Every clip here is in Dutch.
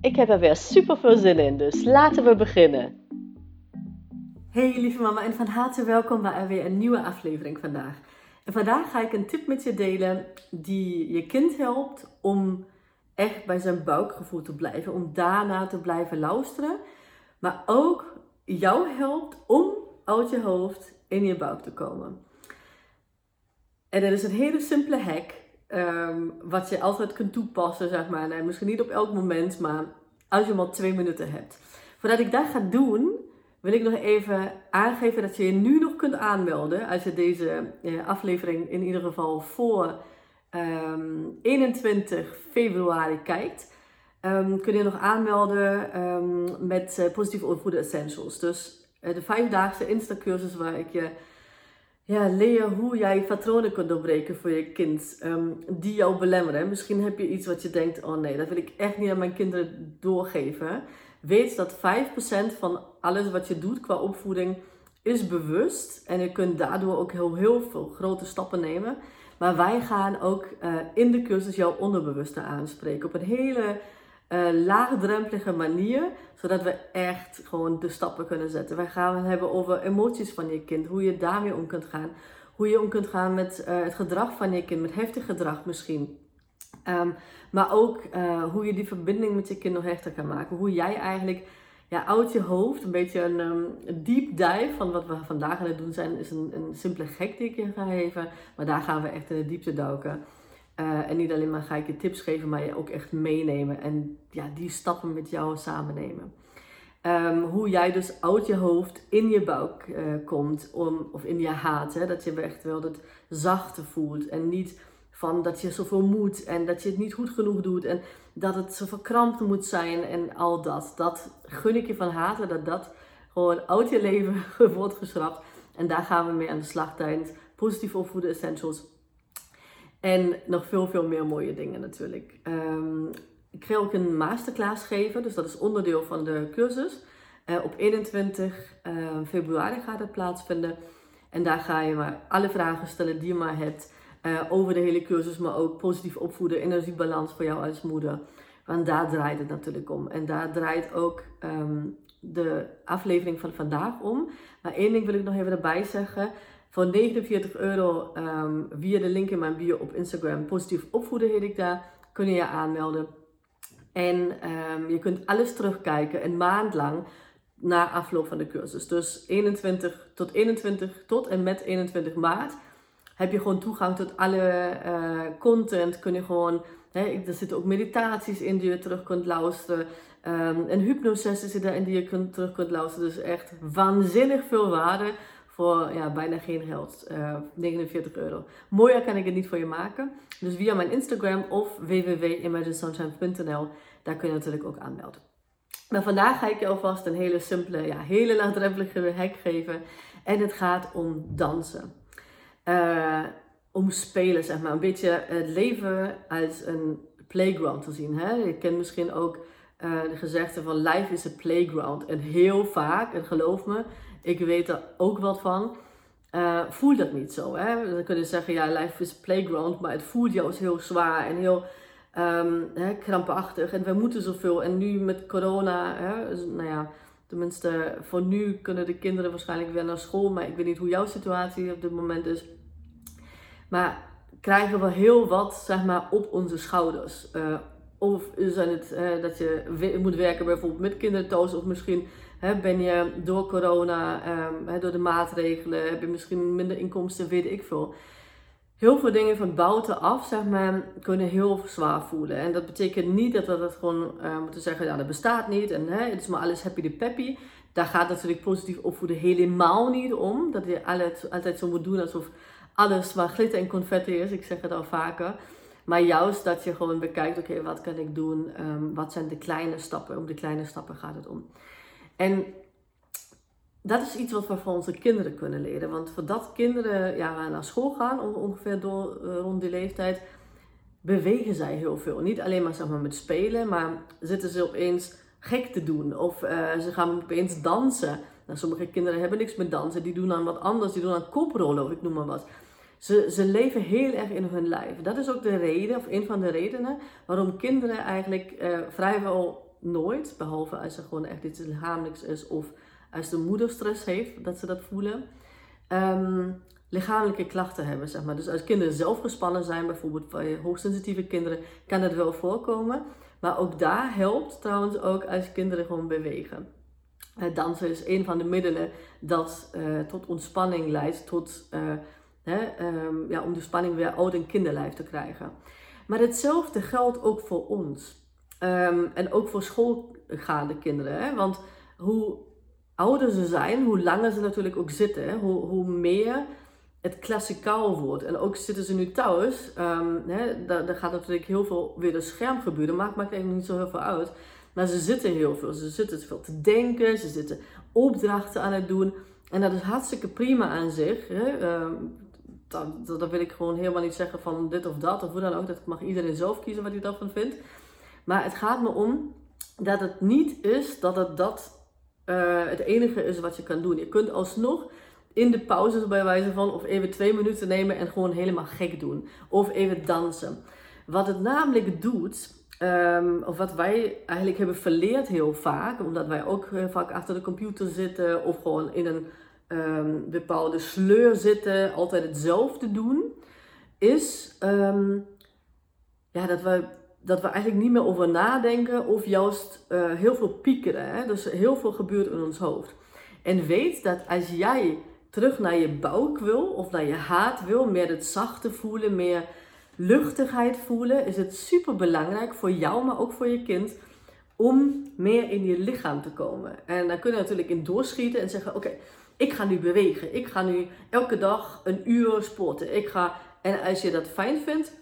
Ik heb er weer super veel zin in, dus laten we beginnen. Hey lieve mama en van harte welkom bij weer een nieuwe aflevering vandaag. En vandaag ga ik een tip met je delen die je kind helpt om echt bij zijn buikgevoel te blijven, om daarna te blijven luisteren, maar ook jou helpt om uit je hoofd in je buik te komen. En dat is een hele simpele hack, ehm, wat je altijd kunt toepassen, zeg maar. Misschien niet op elk moment, maar als je maar twee minuten hebt. Voordat ik dat ga doen, wil ik nog even aangeven dat je je nu nog kunt aanmelden. Als je deze eh, aflevering in ieder geval voor 21 ehm, februari kijkt. Um, kun je nog aanmelden met uh, positief opvoeden essentials. Dus uh, de vijfdaagse Insta-cursus waar ik je ja, leer hoe jij patronen kunt doorbreken voor je kind um, die jou belemmeren. Misschien heb je iets wat je denkt, oh nee, dat wil ik echt niet aan mijn kinderen doorgeven. Weet dat 5% van alles wat je doet qua opvoeding is bewust. En je kunt daardoor ook heel, heel veel grote stappen nemen. Maar wij gaan ook uh, in de cursus jouw onderbewuste aanspreken. Op een hele uh, laagdrempelige manier, zodat we echt gewoon de stappen kunnen zetten. Wij gaan het hebben over emoties van je kind, hoe je daarmee om kunt gaan. Hoe je om kunt gaan met uh, het gedrag van je kind, met heftig gedrag misschien. Um, maar ook uh, hoe je die verbinding met je kind nog hechter kan maken. Hoe jij eigenlijk ja, uit je hoofd, een beetje een, um, deep dive van wat we vandaag aan het doen zijn, is een, een simpele gek die ik je ga geven. Maar daar gaan we echt in de diepte duiken. Uh, en niet alleen maar ga ik je tips geven, maar je ook echt meenemen en ja, die stappen met jou samen nemen. Um, hoe jij dus uit je hoofd in je buik uh, komt, om, of in je haat. Hè, dat je echt wel het zachte voelt en niet van dat je zoveel moet en dat je het niet goed genoeg doet en dat het zo verkrampt moet zijn en al dat. Dat gun ik je van harte, dat dat gewoon uit je leven wordt geschrapt. En daar gaan we mee aan de slag tijdens Positief Opvoeden Essentials en nog veel, veel meer mooie dingen natuurlijk. Um, ik ga ook een masterclass geven, dus dat is onderdeel van de cursus. Uh, op 21 uh, ehm, februari gaat het plaatsvinden. En daar ga je maar alle vragen stellen die je maar hebt uh, over de hele cursus, maar ook positief opvoeden, energiebalans voor jou als moeder. Want daar draait het natuurlijk om. En daar draait ook um, de aflevering van vandaag om. Maar één ding wil ik nog even erbij zeggen. Voor 49 euro um, via de link in mijn bio op Instagram, positief opvoeden heet ik daar, kun je je aanmelden. En um, je kunt alles terugkijken een maand lang na afloop van de cursus. Dus 21 tot 21 tot en met 21 maart heb je gewoon toegang tot alle uh, content. Kun je gewoon, hè, er zitten ook meditaties in die je terug kunt luisteren. Um, en hypnosessies zitten in die je kunt, terug kunt luisteren. Dus echt waanzinnig veel waarde voor ja, bijna geen geld. Uh, eh, 49 euro. Mooier kan ik het niet voor je maken. Dus via mijn Instagram of www.imaginesunshine.nl. Daar kun je natuurlijk ook aanmelden. Maar vandaag ga ik je alvast een hele simpele, ja, hele laagdrempelige hack geven. En het gaat om dansen. Uh, om spelen, zeg maar. Een beetje het leven als een playground te zien. Hè? Je kent misschien ook uh, de gezegde van life is a playground. En heel vaak, en geloof me, ik weet er ook wat van. Uh, voel dat niet zo. Hè? Dan kun je zeggen, ja, life is playground, maar het voelt juist heel zwaar en heel um, hè, krampachtig. En we moeten zoveel. En nu met corona, hè, dus, nou ja, tenminste voor nu kunnen de kinderen waarschijnlijk weer naar school, maar ik weet niet hoe jouw situatie op dit moment is. Maar krijgen we heel wat, zeg maar, op onze schouders. Uh, of zijn het uh, dat je moet werken bijvoorbeeld met kinderen thuis, of misschien ben je door corona, um, door de maatregelen, heb je misschien minder inkomsten, weet ik veel. Heel veel dingen van buitenaf, zeg maar, kunnen heel zwaar voelen. En dat betekent niet dat we dat gewoon uh, moeten zeggen, ja, dat bestaat niet en het is maar alles happy de peppy. Daar gaat natuurlijk positief opvoeden helemaal niet om. Dat je altijd, altijd zo moet doen alsof alles maar glitter en confetti is. Ik zeg het al vaker. Maar juist dat je gewoon bekijkt, oké, wat kan ik doen? Ehm, wat zijn de kleine stappen? Om de kleine stappen gaat het om. En dat is iets wat we van onze kinderen kunnen leren. Want voordat kinderen ja, naar school gaan, ongeveer door, uh, rond die leeftijd, bewegen zij heel veel. Niet alleen maar, zeg maar met spelen, maar zitten ze opeens gek te doen. Of uh, ze gaan opeens dansen. Nou, sommige kinderen hebben niks met dansen. Die doen dan wat anders. Die doen dan koprollen of ik noem maar wat. Ze, ze leven heel erg in hun lijf. Dat is ook de reden, of een van de redenen, waarom kinderen eigenlijk uh, vrijwel nooit, behalve als er gewoon echt iets lichamelijks is of als de moeder stress heeft, dat ze dat voelen, um, lichamelijke klachten hebben. Zeg maar. Dus als kinderen zelf gespannen zijn, bijvoorbeeld bij hoogsensitieve kinderen, kan dat wel voorkomen. Maar ook daar helpt trouwens ook als kinderen gewoon bewegen. Dansen is een van de middelen dat uh, tot ontspanning leidt, tot, uh, hè, um, ja, om de spanning weer oud en kinderlijf te krijgen. Maar hetzelfde geldt ook voor ons. Um, en ook voor schoolgaande kinderen. Hè? Want hoe ouder ze zijn, hoe langer ze natuurlijk ook zitten. Hoe, hoe meer het klassikaal wordt. En ook zitten ze nu thuis, um, hè, gaat natuurlijk heel veel weer een scherm gebeuren. Maakt, maakt eigenlijk niet zo heel veel uit. Maar ze zitten heel veel. Ze zitten veel te denken, ze zitten opdrachten aan het doen. En dat is hartstikke prima aan zich. Hè. Dat, dat, wil ik gewoon helemaal niet zeggen van dit of dat, of hoe dan ook. Dat mag iedereen zelf kiezen wat hij daarvan vindt. Maar het gaat me om dat het niet is dat het dat uh, het enige is wat je kan doen. Je kunt alsnog in de pauzes bij wijze van of even twee minuten nemen en gewoon helemaal gek doen. Of even dansen. Wat het namelijk doet, um, of wat wij eigenlijk hebben verleerd heel vaak, omdat wij ook heel vaak achter de computer zitten of gewoon in een um, bepaalde sleur zitten, altijd hetzelfde doen, is um, ja, dat we dat we eigenlijk niet meer over nadenken of juist uh, heel veel piekeren. Hè? Dus heel veel gebeurt in ons hoofd. En weet dat als jij terug naar je buik wil of naar je haat wil, meer het zachte voelen, meer luchtigheid voelen, is het super belangrijk voor jou, maar ook voor je kind, om meer in je lichaam te komen. En dan kun je natuurlijk in doorschieten en zeggen: Oké, ik ga nu bewegen. Ik ga nu elke dag een uur sporten. Ik ga, en als je dat fijn vindt,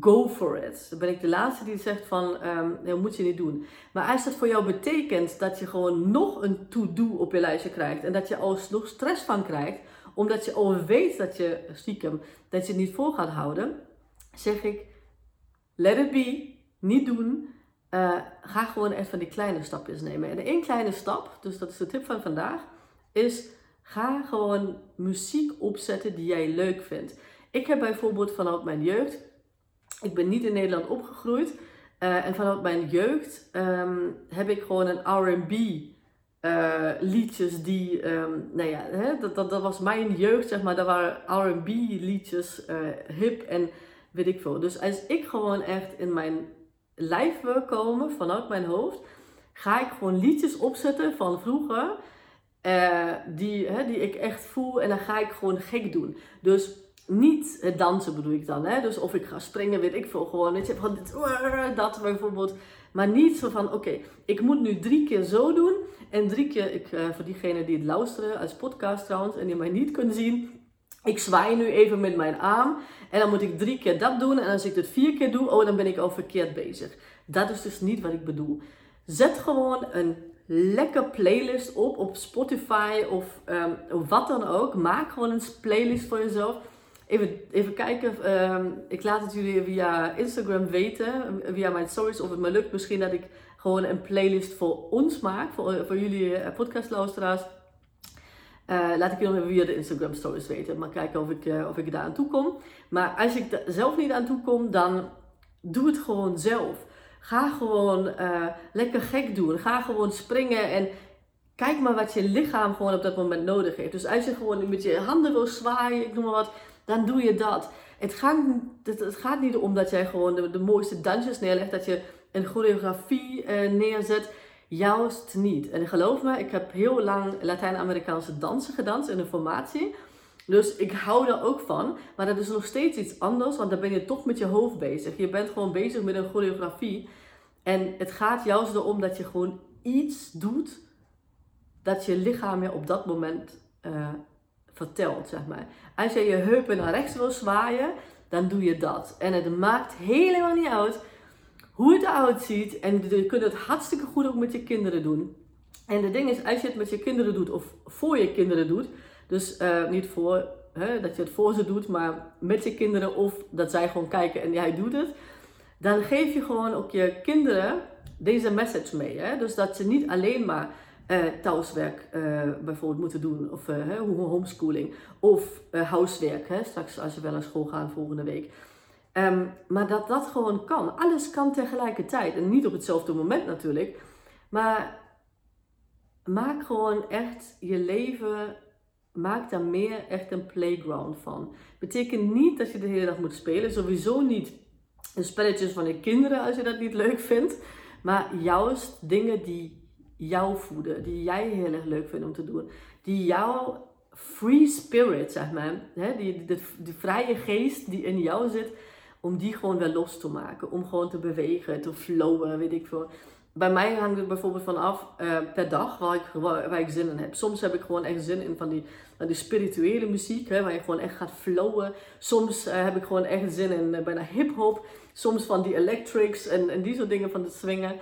go for it. Dan ben ik de laatste die zegt van, um, dat moet je niet doen. Maar als dat voor jou betekent dat je gewoon nog een to-do op je lijstje krijgt en dat je alsnog stress van krijgt, omdat je al weet dat je stiekem, dat je het niet vol gaat houden, zeg ik, let it be, niet doen. Uh, ga gewoon echt van die kleine stapjes nemen. En één kleine stap, dus dat is de tip van vandaag, is ga gewoon muziek opzetten die jij leuk vindt. Ik heb bijvoorbeeld vanuit mijn jeugd ik ben niet in Nederland opgegroeid. Uh, en vanuit mijn jeugd um, heb ik gewoon een RB uh, liedjes die, um, nou ja, hè, dat, dat, dat was mijn jeugd, zeg maar. Dat waren RB liedjes, uh, hip en weet ik veel. Dus als ik gewoon echt in mijn lijf wil komen vanuit mijn hoofd, ga ik gewoon liedjes opzetten van vroeger. die, hè, die ik echt voel en dan ga ik gewoon gek doen. Dus niet het dansen bedoel ik dan. Hè? Dus of ik ga springen, weet ik veel gewoon. Weet je, van dit, dat bijvoorbeeld. Maar niet zo van, oké, ik moet nu drie keer zo doen. En drie keer, ik, uh, voor diegenen die het luisteren, als podcast trouwens, en die mij niet kunnen zien. Ik zwaai nu even met mijn arm. En dan moet ik drie keer dat doen. En als ik het vier keer doe, oh, dan ben ik al verkeerd bezig. Dat is dus niet wat ik bedoel. Zet gewoon een lekker playlist op op Spotify of um, wat dan ook. Maak gewoon een playlist voor jezelf Even, even kijken, ehm, ik laat het jullie via Instagram weten, via mijn stories, of het me lukt misschien dat ik gewoon een playlist voor ons maak, voor, voor jullie eh, podcastluisteraars. Uh, laat ik jullie nog via de Instagram stories weten, maar kijken of ik, of ik daar aan toe kom. Maar als ik er zelf niet aan toe kom, dan doe het gewoon zelf. Ga gewoon lekker gek doen. Ga gewoon springen en kijk maar wat je lichaam gewoon op dat moment nodig heeft. Dus als je gewoon met je handen wil zwaaien, ik noem maar wat, dan doe je dat. Het gaat, het, gaat niet om dat jij gewoon de, mooiste dansjes neerlegt, dat je een choreografie uh, neerzet. Juist niet. En geloof me, ik heb heel lang Latijns-Amerikaanse dansen gedanst in een formatie. Dus ik hou er ook van. Maar dat is nog steeds iets anders, want dan ben je toch met je hoofd bezig. Je bent gewoon bezig met een choreografie. En het gaat juist erom dat je gewoon iets doet dat je lichaam je op dat moment uh, vertelt, zeg maar. Als je je heupen naar rechts wil zwaaien, dan doe je dat. En het maakt helemaal niet uit hoe het eruit ziet. En je kunt het hartstikke goed ook met je kinderen doen. En het ding is, als je het met je kinderen doet of voor je kinderen doet, dus uh, niet voor hè, dat je het voor ze doet, maar met je kinderen of dat zij gewoon kijken en jij doet het, dan geef je gewoon ook je kinderen deze message mee. Hè? Dus dat ze niet alleen maar thuiswerk uh, bijvoorbeeld moeten doen, of uh, homeschooling, of huiswerk, hè? straks als je wel naar school gaat volgende week. Um, maar dat dat gewoon kan. Alles kan tegelijkertijd. En niet op hetzelfde moment natuurlijk. Maar maak gewoon echt je leven, maak daar meer echt een playground van. Betekent niet dat je de hele dag moet spelen. Sowieso niet de spelletjes van je kinderen als je dat niet leuk vindt. Maar juist dingen die jou voeden, die jij heel erg leuk vindt om te doen. Die jouw free spirit, zeg maar, hè, die, de, de vrije geest die in jou zit, om die gewoon weer los te maken. Om gewoon te bewegen, te flowen, weet ik veel. Bij mij hangt het bijvoorbeeld vanaf uh, per dag waar ik, waar, ik zin in heb. Soms heb ik gewoon echt zin in van die, van die spirituele muziek, hè, waar je gewoon echt gaat flowen. Soms uh, heb ik gewoon echt zin in uh, bijna hip-hop. Soms van die electrics en, en die soort dingen van de swingen.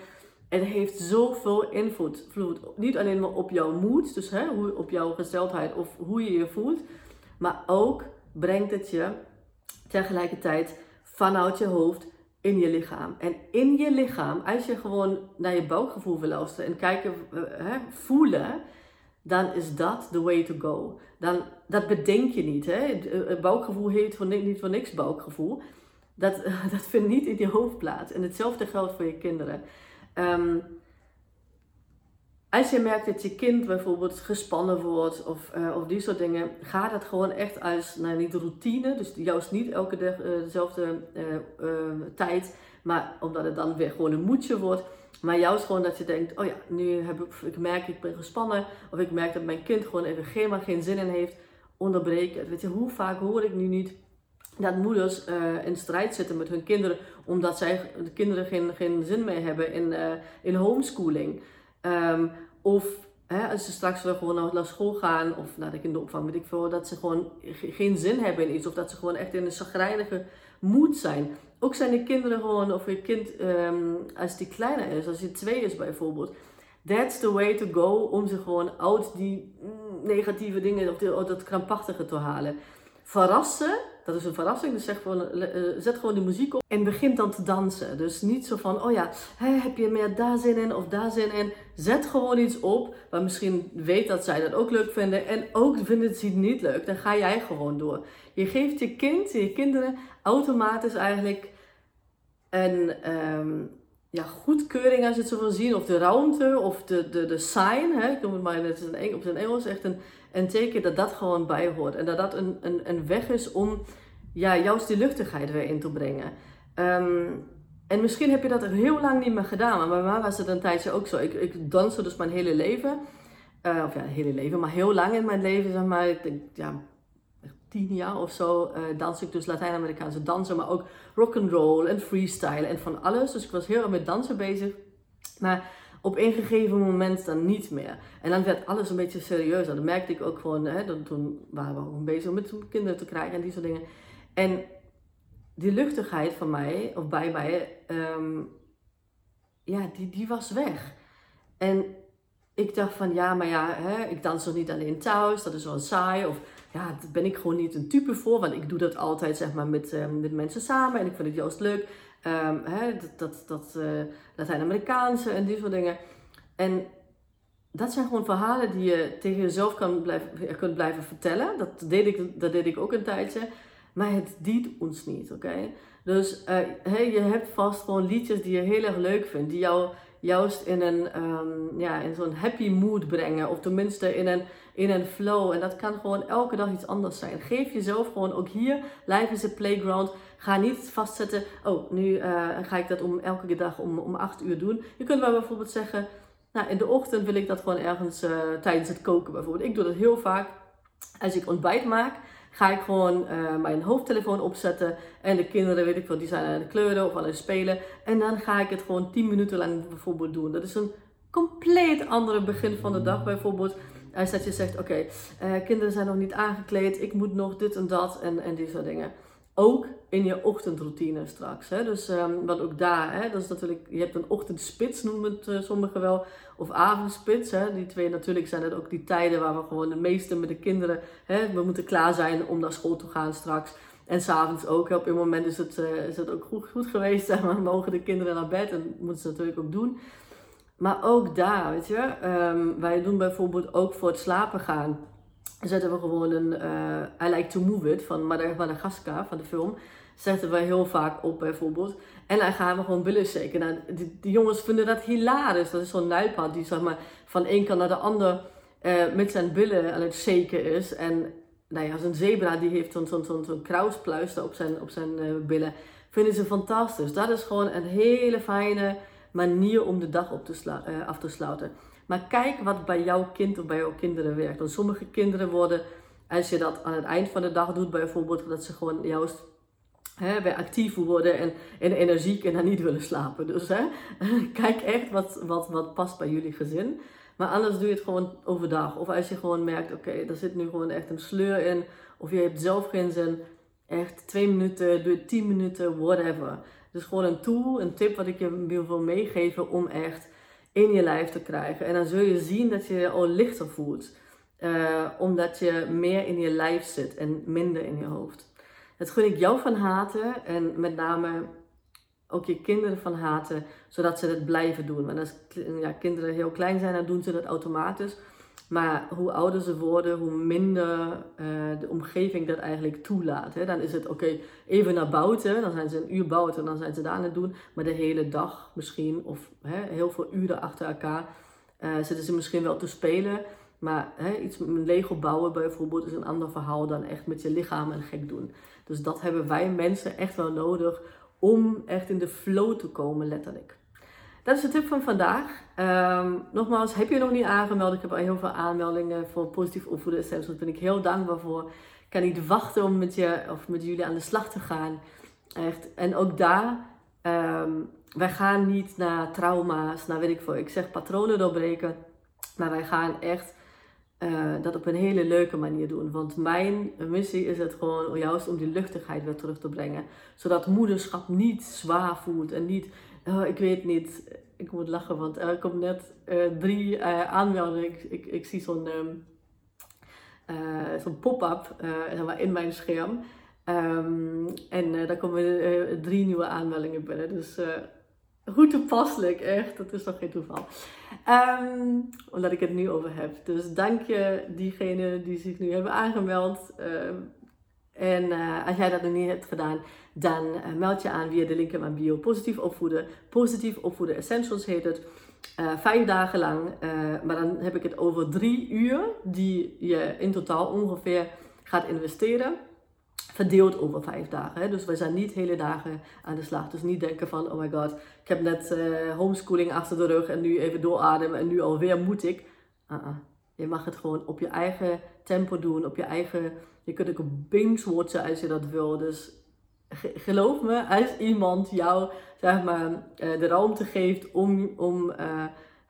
Het heeft zoveel invloed. Niet alleen maar op jouw moed, dus hè, hoe, op jouw gesteldheid of hoe je je voelt. Maar ook brengt het je tegelijkertijd vanuit je hoofd in je lichaam. En in je lichaam, als je gewoon naar je buikgevoel wil luisteren en kijken, eh, hè, voelen, dan is dat the way to go. Dan, dat bedenk je niet. Hè? Het buikgevoel heet voor, niet voor niks buikgevoel. Dat, dat vindt niet in je hoofd plaats. En hetzelfde geldt voor je kinderen. Ehm, als je merkt dat je kind bijvoorbeeld gespannen wordt of, uh, of die soort dingen, ga dat gewoon echt als, nou niet routine, dus juist niet elke dag uh, dezelfde uh, tijd, maar omdat het dan weer gewoon een moedje wordt. Maar juist gewoon dat je denkt, oh ja, nu heb ik, merk ik ben gespannen, of ik merk dat mijn kind gewoon even geen, geen zin in heeft, onderbreek het. Weet je, hoe vaak hoor ik nu niet dat moeders in strijd zitten met hun kinderen, omdat zij, de kinderen geen, geen zin meer hebben in, in homeschooling. Ehm, of hè, als ze straks weer gewoon naar school gaan of naar de kinderopvang, weet ik veel, dat ze gewoon geen zin hebben in iets. Of dat ze gewoon echt in een zagrijnige moed zijn. Ook zijn de kinderen gewoon, of je kind, um, als die kleiner is, als hij twee is bijvoorbeeld. That's the way to go om ze gewoon uit die mm, negatieve dingen of dat krampachtige te halen. Verrassen dat is een verrassing. Dus zeg gewoon, uh, zet gewoon de muziek op en begint dan te dansen. Dus niet zo van, oh ja, heb je meer daar zin in of daar zin in. Zet gewoon iets op waar misschien weet dat zij dat ook leuk vinden. En ook vinden ze het niet leuk. Dan ga jij gewoon door. Je geeft je kind, je kinderen automatisch eigenlijk een um, ja, goedkeuring als het zo wil zien. Of de ruimte of de, de, de sign. Hè? Ik noem het maar net op zijn Engels echt een een teken dat dat gewoon bij hoort. En dat dat een, een, een weg is om ja, juist die luchtigheid weer in te brengen. Ehm, en misschien heb je dat heel lang niet meer gedaan. Maar bij mij was het een tijdje ook zo. Ik, ik danste dus mijn hele leven. Uh, of ja, hele leven, maar heel lang in mijn leven, zeg maar. Ik denk, ja, tien jaar of zo uh, dans ik dus Latijns-Amerikaanse dansen. Maar ook rock and roll en freestyle en van alles. Dus ik was heel erg met dansen bezig. Maar op een gegeven moment dan niet meer. En dan werd alles een beetje serieuzer. Dat merkte ik ook gewoon, hè, dan, toen waren we ook bezig met kinderen te krijgen en die soort dingen. En die luchtigheid van mij, of bij mij, um, ja, die, die was weg. En ik dacht van, ja, maar ja, hè, ik dans toch niet alleen thuis, dat is wel saai. Of ja, daar ben ik gewoon niet een type voor, want ik doe dat altijd zeg maar met, uh, met mensen samen en ik vind het juist leuk. Um, hè, dat dat, dat uh, Latijns-Amerikaanse en die soort dingen. En dat zijn gewoon verhalen die je tegen jezelf kan blijven, kunt blijven vertellen. Dat deed, ik, dat deed ik ook een tijdje. Maar het dient ons niet, oké? Dus hey, je hebt vast gewoon liedjes die je heel erg leuk vindt. Die jou juist in, een, um, ja, in zo'n happy mood brengen. Of tenminste in een, in een flow. En dat kan gewoon elke dag iets anders zijn. Geef jezelf gewoon ook hier. Life is a playground. Ga niet vastzetten, oh, nu uh, ga ik dat om elke dag om, om 8 uur doen. Je kunt wel bijvoorbeeld zeggen, nou, in de ochtend wil ik dat gewoon ergens uh, tijdens het koken bijvoorbeeld. Ik doe dat heel vaak. Als ik ontbijt maak, ga ik gewoon uh, mijn hoofdtelefoon opzetten. En de kinderen, weet ik veel, die zijn aan het kleuren of aan het spelen. En dan ga ik het gewoon 10 minuten lang bijvoorbeeld doen. Dat is een compleet andere begin van de dag bijvoorbeeld. Als dat je zegt, oké, okay, kinderen zijn nog niet aangekleed, ik moet nog dit en dat en, en die soort dingen ook in je ochtendroutine straks. Hè? Dus um, want ook daar, hè, dat is natuurlijk, je hebt een ochtendspits noemen het uh, sommigen wel, of avondspits. Hè? Die twee natuurlijk zijn het ook die tijden waar we gewoon de meeste met de kinderen, hè, we moeten klaar zijn om naar school te gaan straks. En s'avonds ook. Op een moment is het, uh, is het ook goed, geweest. Maar, mogen de kinderen naar bed en moeten ze natuurlijk ook doen. Maar ook daar, weet je, um, wij doen bijvoorbeeld ook voor het slapen gaan. Zetten we gewoon een uh, I Like to Move It van Madagascar, van de film. Zetten we heel vaak op bijvoorbeeld. En dan gaan we gewoon billen shaken. Nou, de, jongens vinden dat hilarisch. Dat is zo'n nuipad die zeg maar, van één kant naar de ander uh, met zijn billen aan het shaken is. En nou ja, zo'n zebra die heeft zo'n zo'n zo'n zo krauspluister op zijn, op zijn uh, billen. Vinden ze fantastisch. Dat is gewoon een hele fijne manier om de dag op te uh, af te sluiten. Maar kijk wat bij jouw kind of bij jouw kinderen werkt. Want sommige kinderen worden, als je dat aan het eind van de dag doet, bijvoorbeeld, dat ze gewoon juist hè, weer actief worden en, en energiek en dan niet willen slapen. Dus hè, kijk echt wat, wat, wat past bij jullie gezin. Maar anders doe je het gewoon overdag. Of als je gewoon merkt, oké, okay, er zit nu gewoon echt een sleur in. Of je hebt zelf geen zin. Echt twee minuten, doe tien minuten, whatever. Dus gewoon een tool, een tip wat ik je wil meegeven om echt in je lijf te krijgen. En dan zul je zien dat je je al lichter voelt. Uh, omdat je meer in je lijf zit en minder in je hoofd. Dat gun ik jou van harte en met name ook je kinderen van haten, zodat ze het blijven doen. Want als ja, kinderen heel klein zijn, dan doen ze dat automatisch. Maar hoe ouder ze worden, hoe minder uh, de omgeving dat eigenlijk toelaat. Hè. Dan is het oké, even naar buiten, dan zijn ze een uur buiten, dan zijn ze daar aan het doen. Maar de hele dag misschien, of hè, heel veel uren achter elkaar, uh, zitten ze misschien wel te spelen. Maar hè, iets met Lego bouwen bijvoorbeeld is een ander verhaal dan echt met je lichaam en gek doen. Dus dat hebben wij mensen echt wel nodig om echt in de flow te komen, letterlijk. Dat is de tip van vandaag. Um, nogmaals, heb je nog niet aangemeld? Ik heb al heel veel aanmeldingen voor positief opvoeden essentials. Daar ben ik heel dankbaar voor. Ik kan niet wachten om met, je, of met jullie aan de slag te gaan. Echt. En ook daar, um, wij gaan niet naar trauma's, naar weet ik veel. Ik zeg patronen doorbreken. Maar wij gaan echt uh, dat op een hele leuke manier doen. Want mijn missie is het gewoon juist om die luchtigheid weer terug te brengen. Zodat moederschap niet zwaar voelt en niet, uh, ik weet niet, ik moet lachen, want er komt net uh, drie uh, aanmeldingen. Ik, ik, zie zo'n um, zo'n pop-up in mijn scherm. Um, en daar komen drie nieuwe aanmeldingen binnen. Dus hoe toepasselijk, echt. Dat is toch geen toeval. Um, omdat ik het nu over heb. Dus dank je diegenen die zich nu hebben aangemeld. En uh, als jij dat nog niet hebt gedaan, dan uh, meld je aan via de link in mijn bio. Positief opvoeden. Positief opvoeden Essentials heet het. Uh, vijf dagen lang. maar dan heb ik het over drie uur die je in totaal ongeveer gaat investeren verdeeld over vijf dagen. Hè? Dus wij zijn niet hele dagen aan de slag. Dus niet denken van, oh my god, ik heb net homeschooling achter de rug en nu even doorademen en nu alweer moet ik. Uh -uh. Je mag het gewoon op je eigen tempo doen, op je eigen... Je kunt ook binge-watchen als je dat wil. Dus geloof me, als iemand jou zeg maar, uh, de ruimte geeft om, om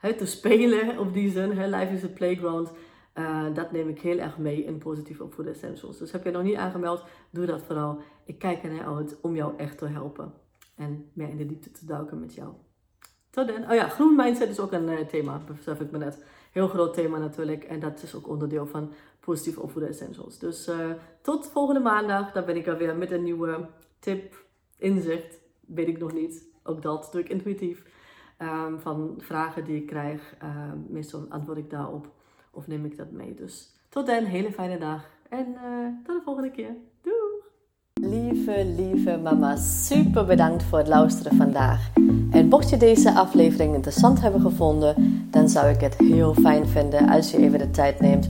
uh, te spelen op die zin, hè, life is a playground uh, dat neem ik heel erg mee in positief opvoeden essentials. Dus heb je nog niet aangemeld, doe dat vooral. Ik kijk ernaar uit om jou echt te helpen. En meer in de diepte te duiken met jou. Tot dan. Oh ja, groen mindset is ook een uh, thema, besef ik me net. Heel groot thema natuurlijk. En dat is ook onderdeel van positief opvoeden essentials. Dus uh, tot volgende maandag. Dan ben ik er weer met een nieuwe tip, inzicht. Weet ik nog niet. Ook dat doe ik intuïtief. Um, van vragen die ik krijg. Um, meestal antwoord ik daarop. Of neem ik dat mee? Dus tot dan, hele fijne dag. En uh, tot de volgende keer. Doei! Lieve, lieve mama, super bedankt voor het luisteren vandaag. En mocht je deze aflevering interessant hebben gevonden, dan zou ik het heel fijn vinden als je even de tijd neemt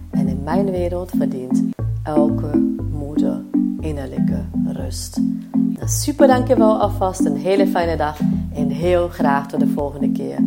En in mijn wereld verdient elke moeder innerlijke rust. Dan super dankjewel alvast, een hele fijne dag en heel graag tot de volgende keer.